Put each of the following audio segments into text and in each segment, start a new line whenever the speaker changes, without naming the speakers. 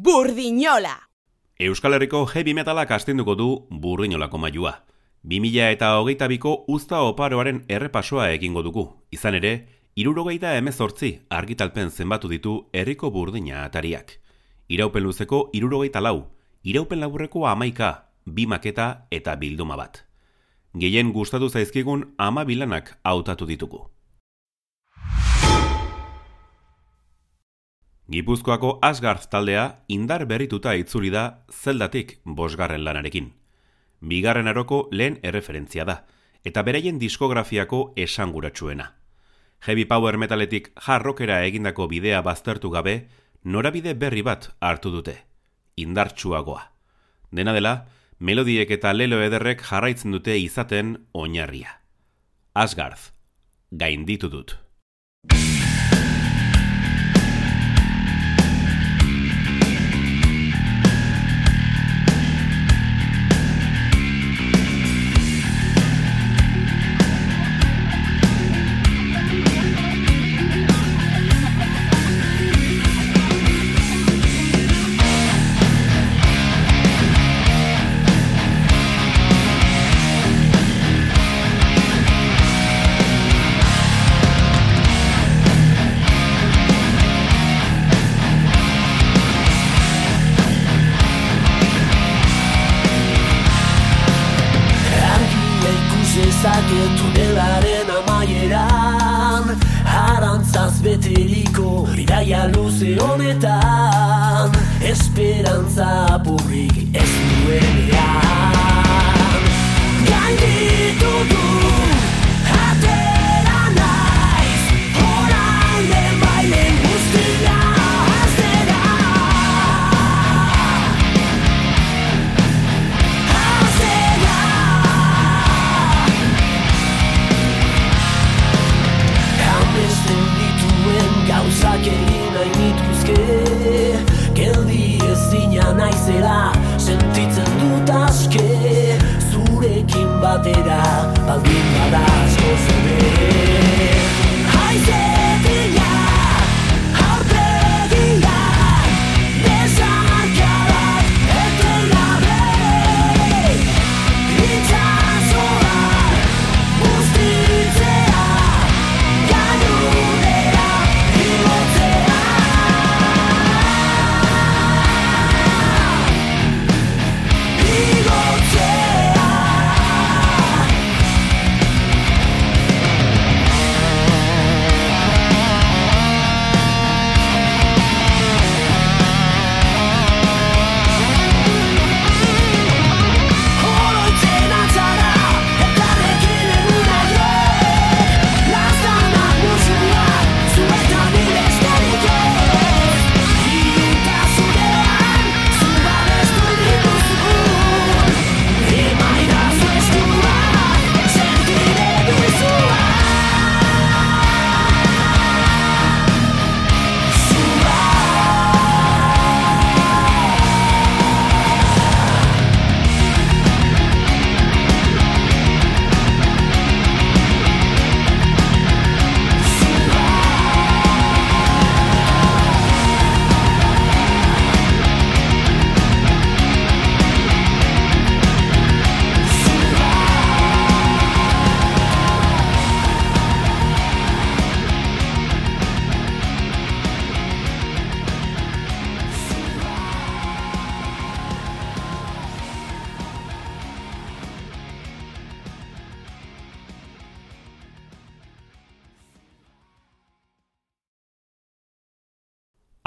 Burdinola!
Euskal Herriko heavy metalak astinduko du burdinolako mailua. 2000 eta hogeita biko usta oparoaren errepasoa egingo dugu. Izan ere, irurogeita emezortzi argitalpen zenbatu ditu herriko burdina atariak. Iraupen luzeko irurogeita lau, iraupen laburreko amaika, bi maketa eta bilduma bat. Gehien gustatu zaizkigun ama bilanak hautatu ditugu. Gipuzkoako Asgarz taldea indar berrituta itzuli da zeldatik bosgarren lanarekin. Bigarren aroko lehen erreferentzia da, eta beraien diskografiako esanguratsuena. Heavy Power Metaletik jarrokera egindako bidea baztertu gabe, norabide berri bat hartu dute. Indartsuagoa. Dena dela, melodiek eta lelo ederrek jarraitzen dute izaten oinarria. Asgarz, gainditu dut.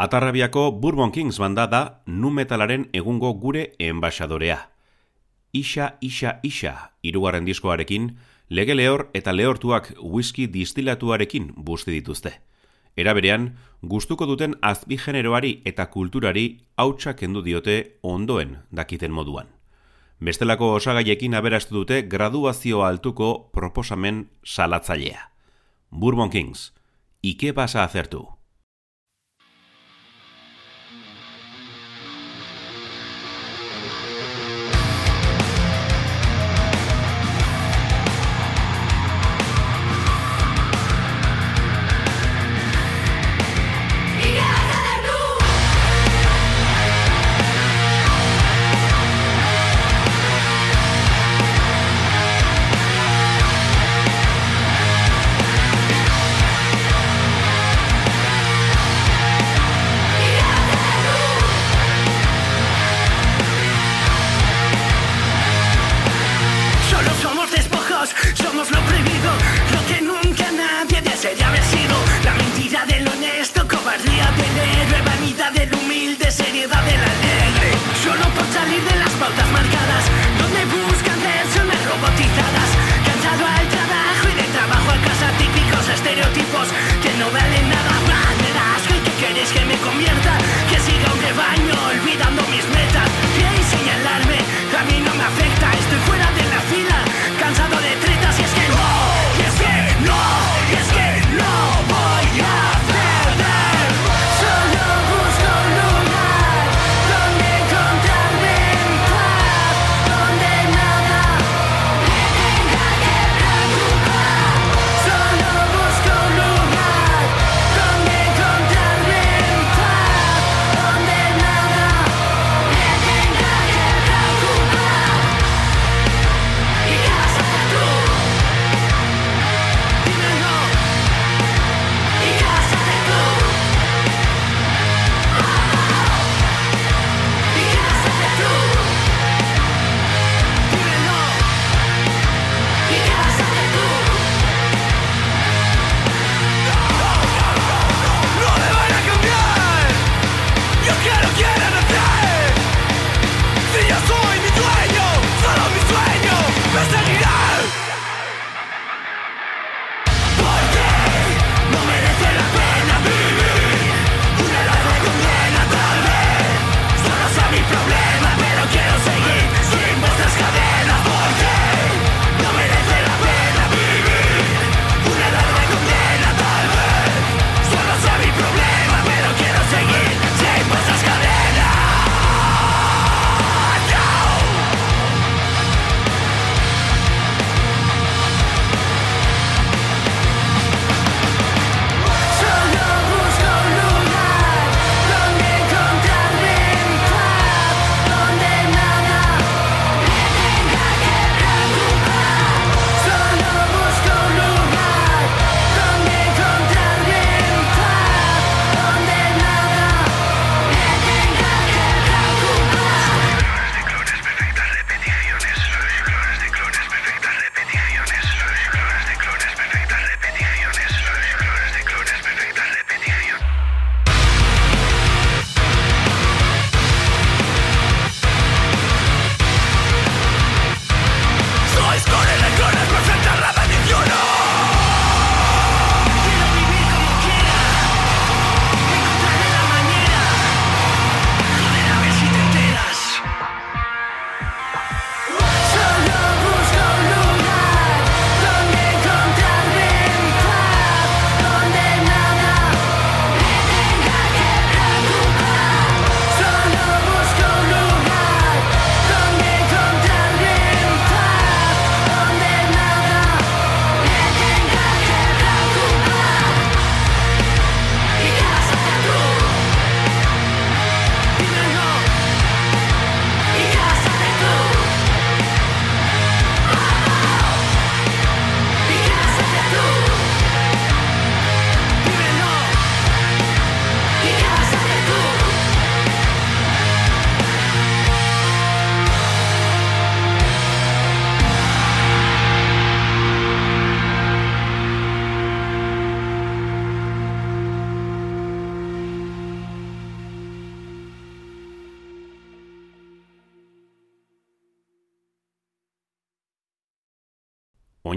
Atarrabiako Bourbon Kings banda da nu metalaren egungo gure enbaixadorea. Isa, isa, isa, irugarren diskoarekin, lege lehor eta lehortuak whisky distilatuarekin busti dituzte. Era berean, gustuko duten azbi generoari eta kulturari hautsak kendu diote ondoen dakiten moduan. Bestelako osagaiekin aberastu dute graduazio altuko proposamen salatzailea. Bourbon Kings, ike basa azertu?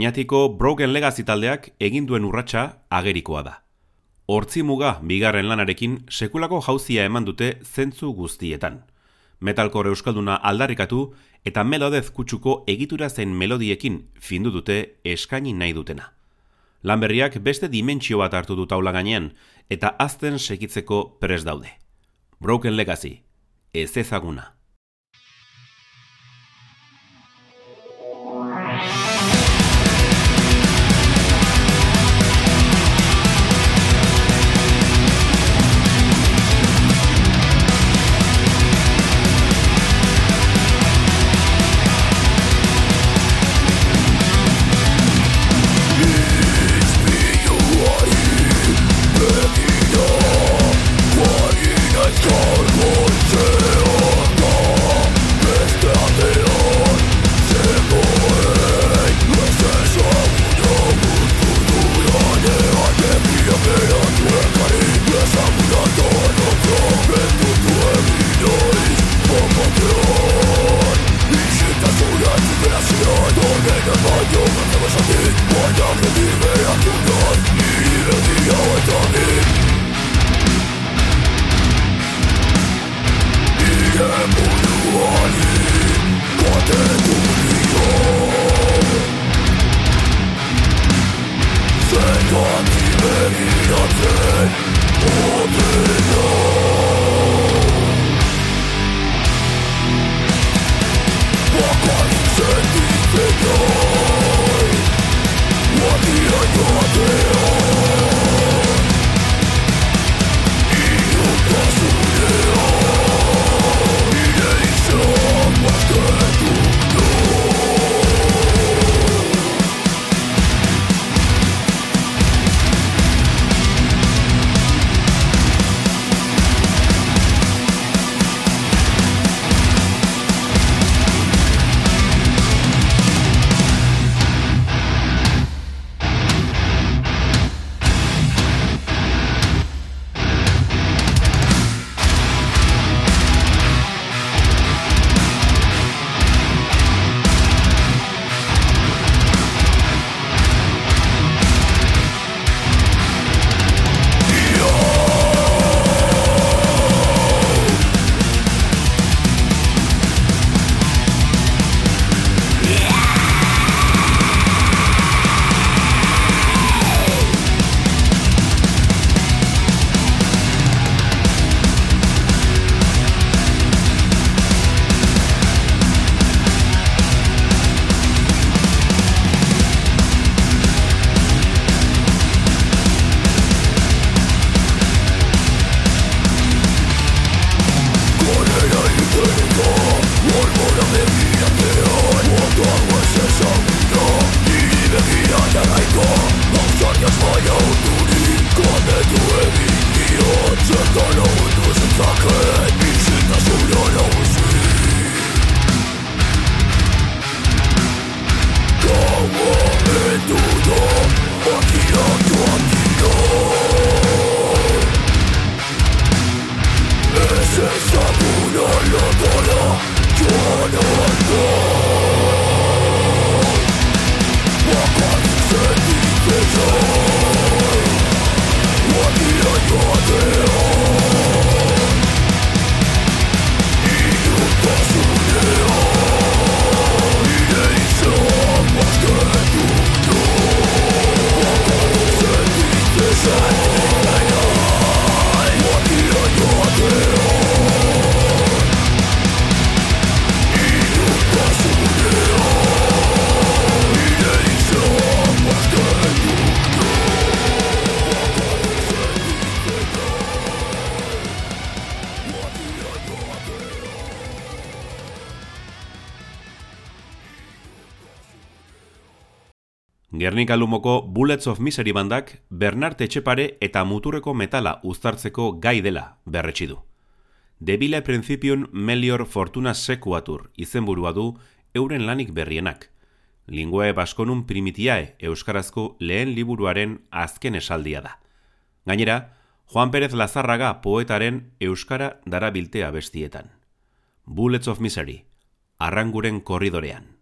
Oñatiko Broken Legacy taldeak egin duen urratsa agerikoa da. Hortzi muga bigarren lanarekin sekulako jauzia eman dute zentzu guztietan. Metalcore euskalduna aldarrikatu eta melodez kutsuko egitura zen melodiekin findu dute eskaini nahi dutena. Lanberriak beste dimentsio bat hartu du taula gainean eta azten segitzeko pres daude. Broken Legacy, ez ezaguna. nothing, all Gernika Lumoko Bullets of Misery bandak Bernard Etxepare eta muturreko metala uztartzeko gai dela berretsi du. Debile principium melior fortuna sequatur izenburua du euren lanik berrienak. Linguae baskonun primitiae euskarazko lehen liburuaren azken esaldia da. Gainera, Juan Pérez Lazarraga poetaren euskara darabiltea bestietan. Bullets of Misery, arranguren korridorean.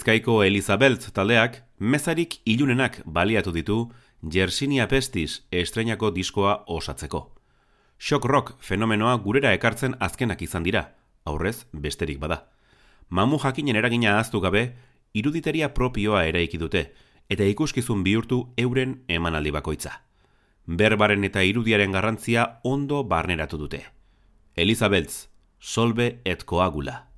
Bizkaiko Elizabeth taldeak mezarik ilunenak baliatu ditu Jersinia Pestis estrenako diskoa osatzeko. Shock rock fenomenoa gurera ekartzen azkenak izan dira, aurrez besterik bada. Mamu jakinen eragina ahaztu gabe, iruditeria propioa eraiki dute, eta ikuskizun bihurtu euren emanaldi bakoitza. Berbaren eta irudiaren garrantzia ondo barneratu dute. Elizabeth, solbe et coagula.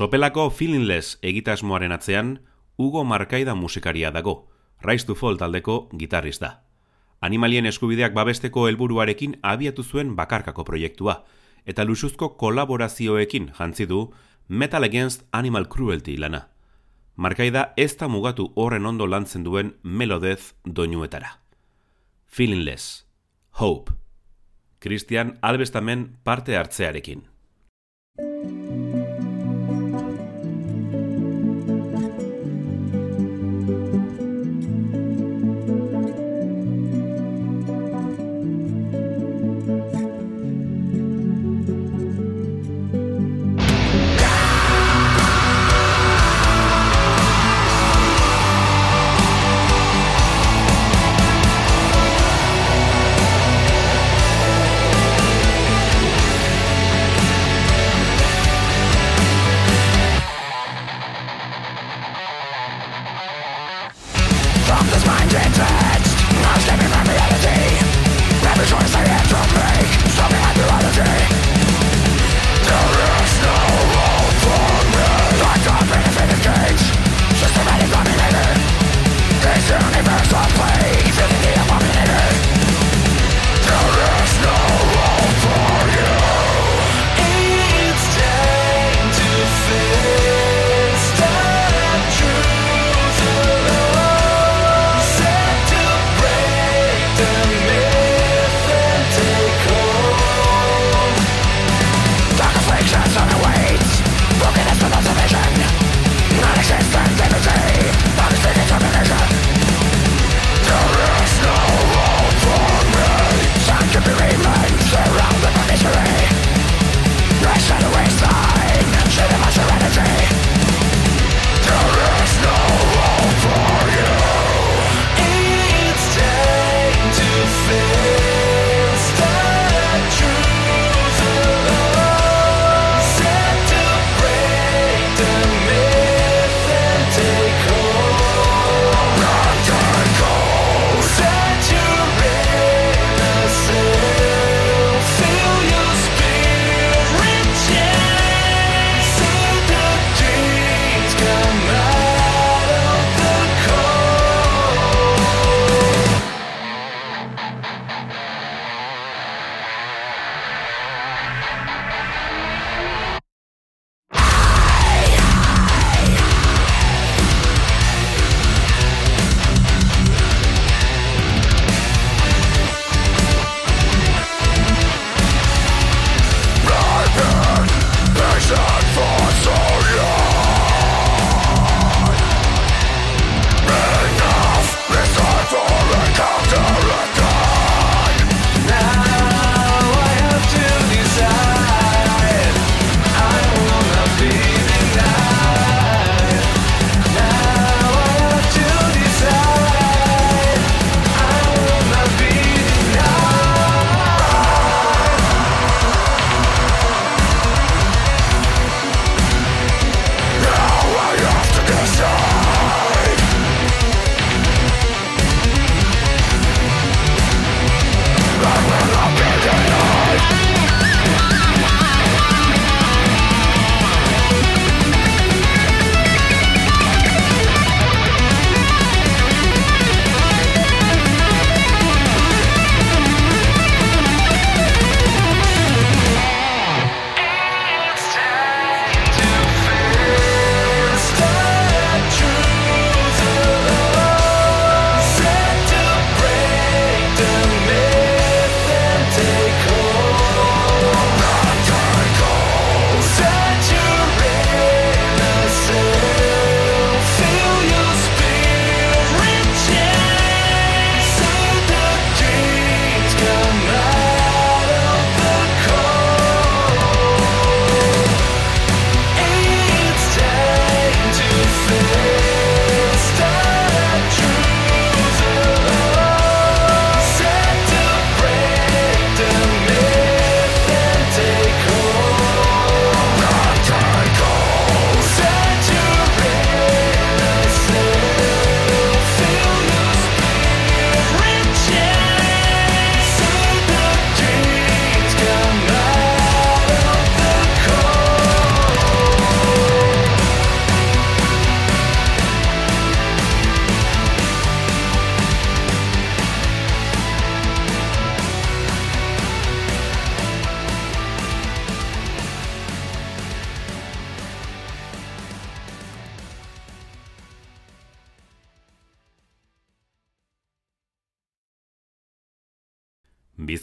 Sopelako Feelingless egitasmoaren atzean, Hugo Markaida musikaria dago, Rise to Fall taldeko gitarrista. Animalien eskubideak babesteko helburuarekin abiatu zuen bakarkako proiektua, eta lusuzko kolaborazioekin jantzi du Metal Against Animal Cruelty lana. Markaida ez da mugatu horren ondo lantzen duen melodez doinuetara. Feelingless. Hope. Christian Albestamen parte hartzearekin.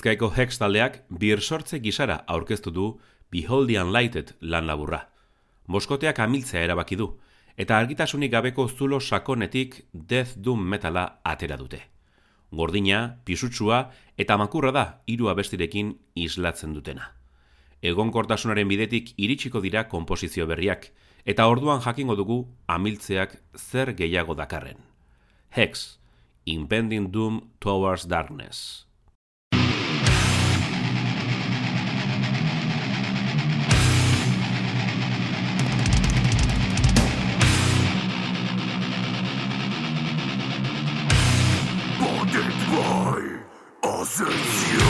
Bizkaiko Hex taldeak bir sortze gisara aurkeztu du Beholdian Lighted lan laburra. Boskoteak amiltzea erabaki du, eta argitasunik gabeko zulo sakonetik Death Doom metala atera dute. Gordina, pisutsua eta makurra da hiru abestirekin islatzen dutena. Egonkortasunaren bidetik iritsiko dira konposizio berriak, eta orduan jakingo dugu amiltzeak zer gehiago dakarren. Hex, Impending Doom Towards Darkness.
I, Ascension.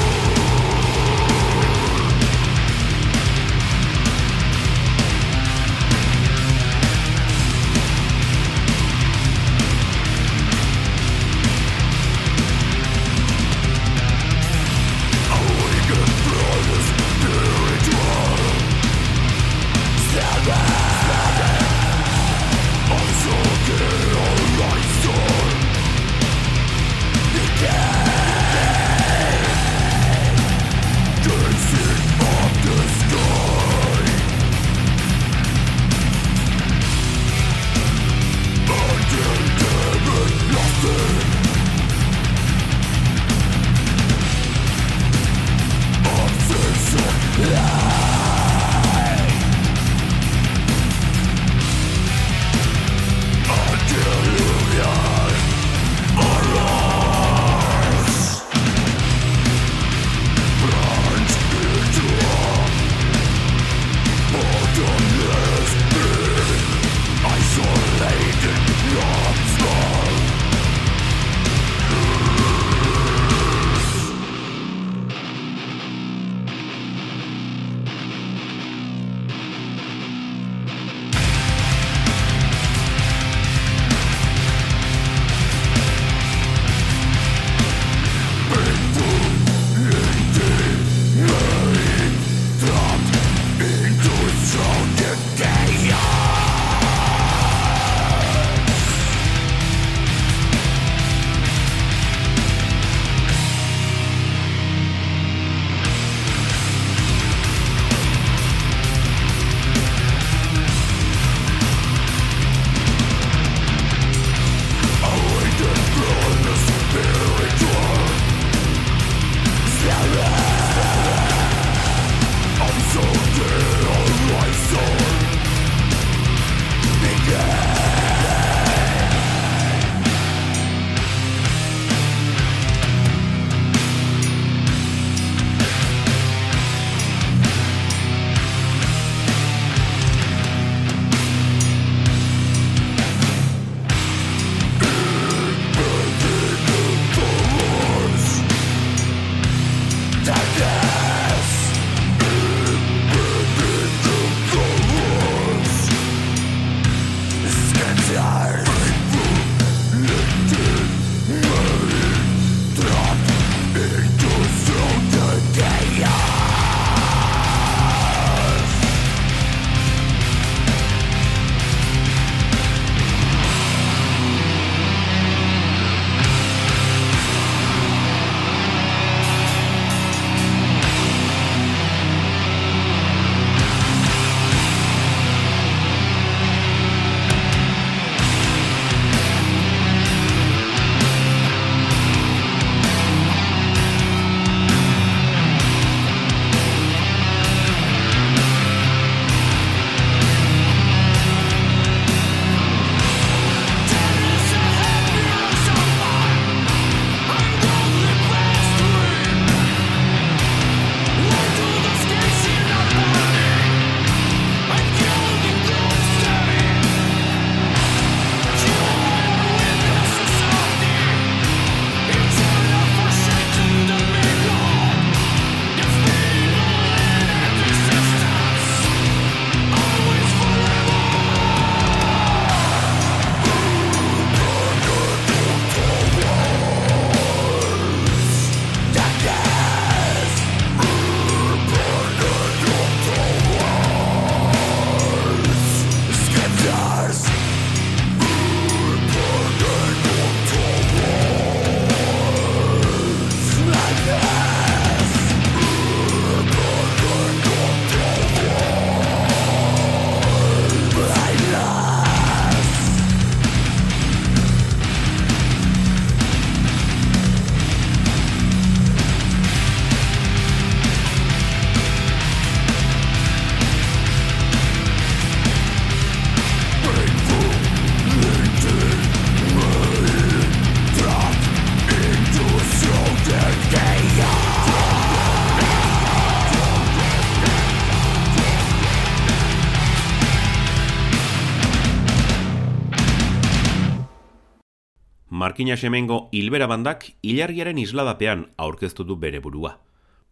Markina Semengo hilbera bandak ilargiaren isladapean aurkeztu du bere burua.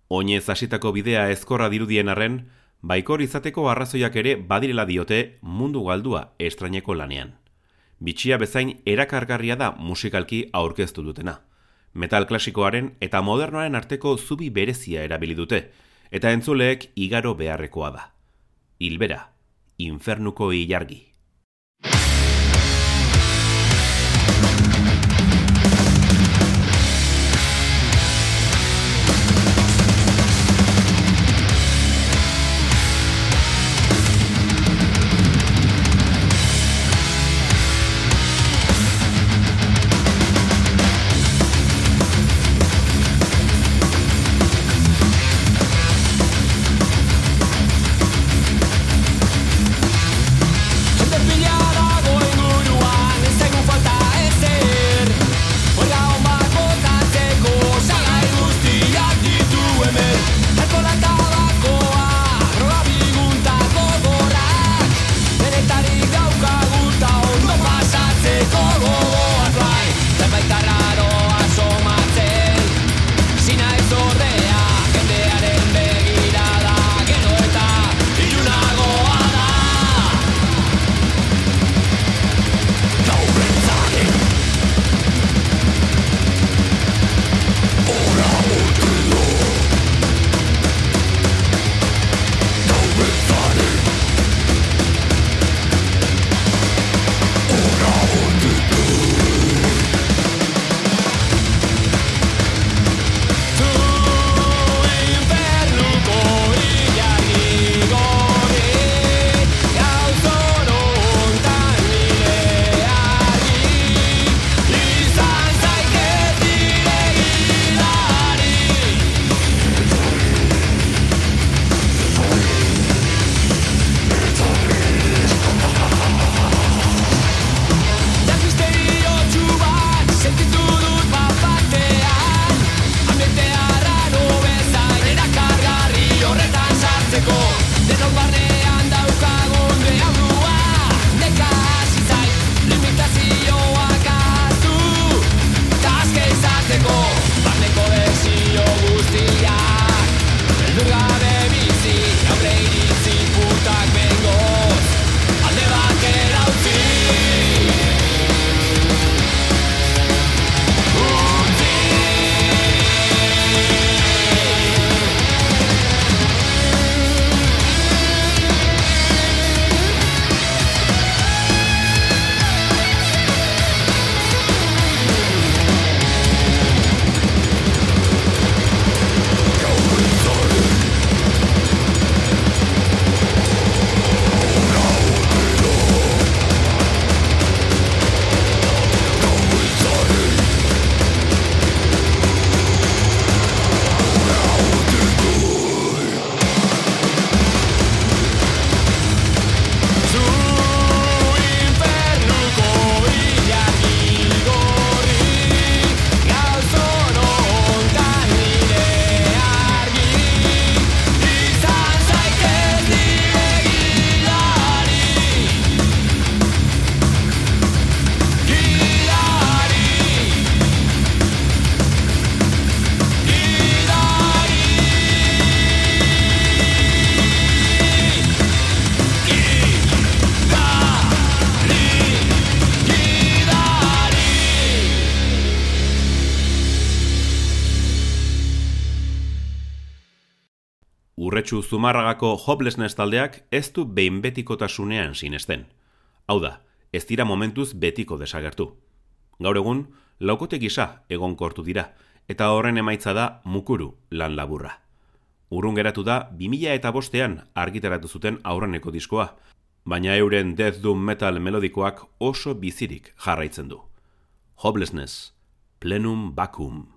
Oinez hasitako bidea ezkorra dirudien arren, baikor izateko arrazoiak ere badirela diote mundu galdua estraineko lanean. Bitxia bezain erakargarria da musikalki aurkeztu dutena. Metal klasikoaren eta modernoaren arteko zubi berezia erabili dute, eta entzuleek igaro beharrekoa da. Hilbera, infernuko ilargi. Zumarragako Hopelessness taldeak ez du behin betikotasunean sinesten. Hau da, ez dira momentuz betiko desagertu. Gaur egun, laukote gisa egon kortu dira, eta horren emaitza da mukuru lan laburra. Urrun geratu da, 2000 eta bostean argitaratu zuten aurreneko diskoa, baina euren Death Doom Metal melodikoak oso bizirik jarraitzen du. Hopelessness, Plenum Vacuum.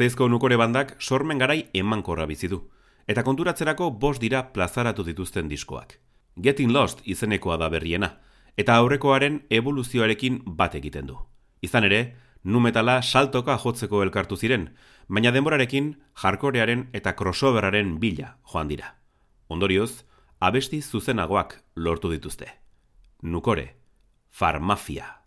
Gazteizko nukore bandak sormen garai emankorra bizi du, eta konturatzerako bost dira plazaratu dituzten diskoak. Getting Lost izenekoa da berriena, eta aurrekoaren evoluzioarekin bat egiten du. Izan ere, numetala saltoka jotzeko elkartu ziren, baina denborarekin jarkorearen eta crossoveraren bila joan dira. Ondorioz, abesti zuzenagoak lortu dituzte. Nukore, farmafia.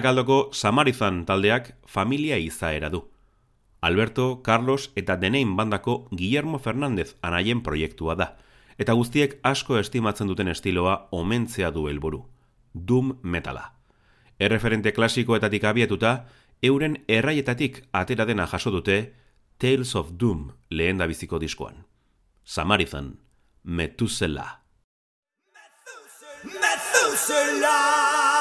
Barakaldoko Samarizan taldeak familia izaera du. Alberto, Carlos eta Denein bandako Guillermo Fernández anaien proiektua da, eta guztiek asko estimatzen duten estiloa omentzea du helburu. Doom metala. Erreferente klasikoetatik abiatuta, euren erraietatik atera dena jaso dute Tales of Doom lehen da biziko diskoan. Samarizan, Metuzela. Metuzela! Metuzela!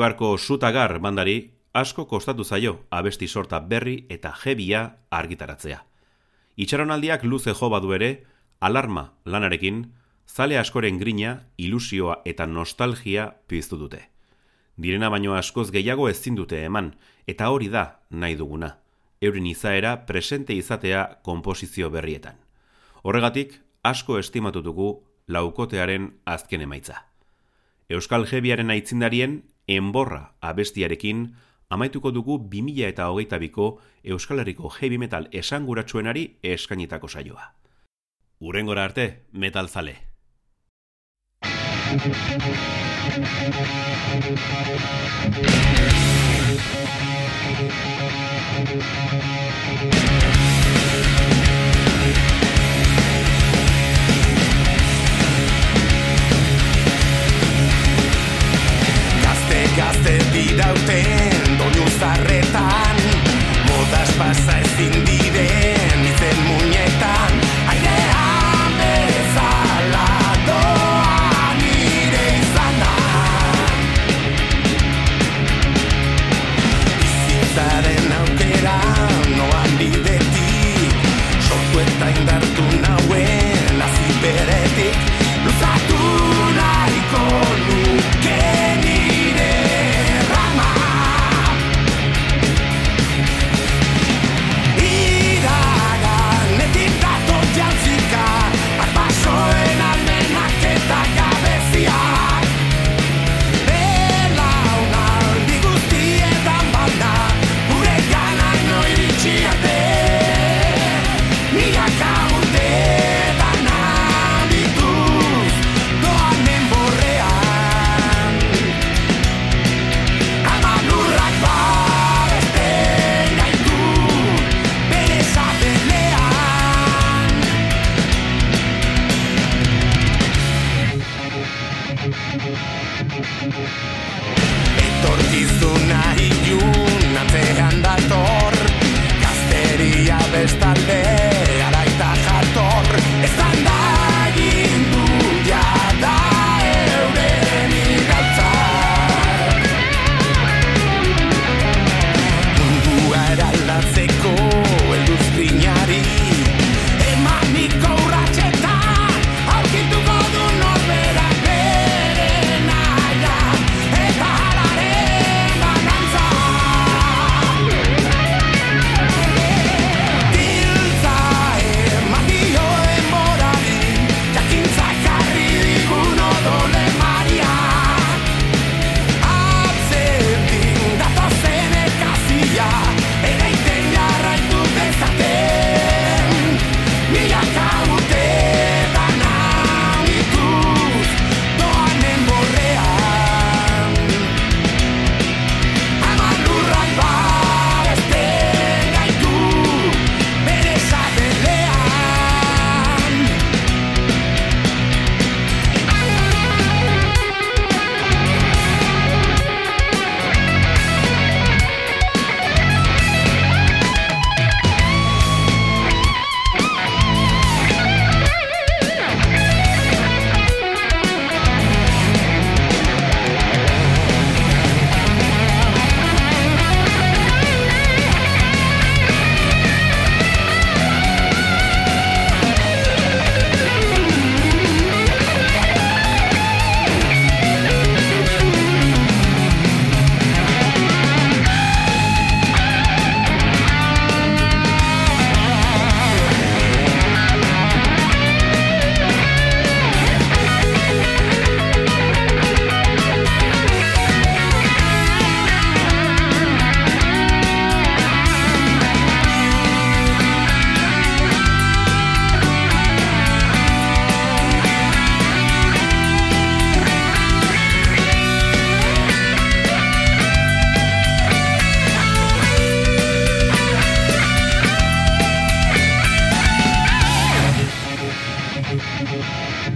Eibarko Sutagar bandari asko kostatu zaio abesti sorta berri eta jebia argitaratzea. Itxaronaldiak luze jo badu ere, alarma lanarekin, zale askoren grina, ilusioa eta nostalgia piztu dute. Direna baino askoz gehiago ezin dute eman, eta hori da nahi duguna. Eurin izaera presente izatea konposizio berrietan. Horregatik, asko estimatutugu laukotearen azken emaitza. Euskal Jebiaren aitzindarien enborra abestiarekin amaituko dugu 2000 eta hogeita biko Euskal Herriko heavy metal esanguratsuenari eskainitako saioa. Urengora arte, metal zale. Thank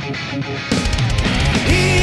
E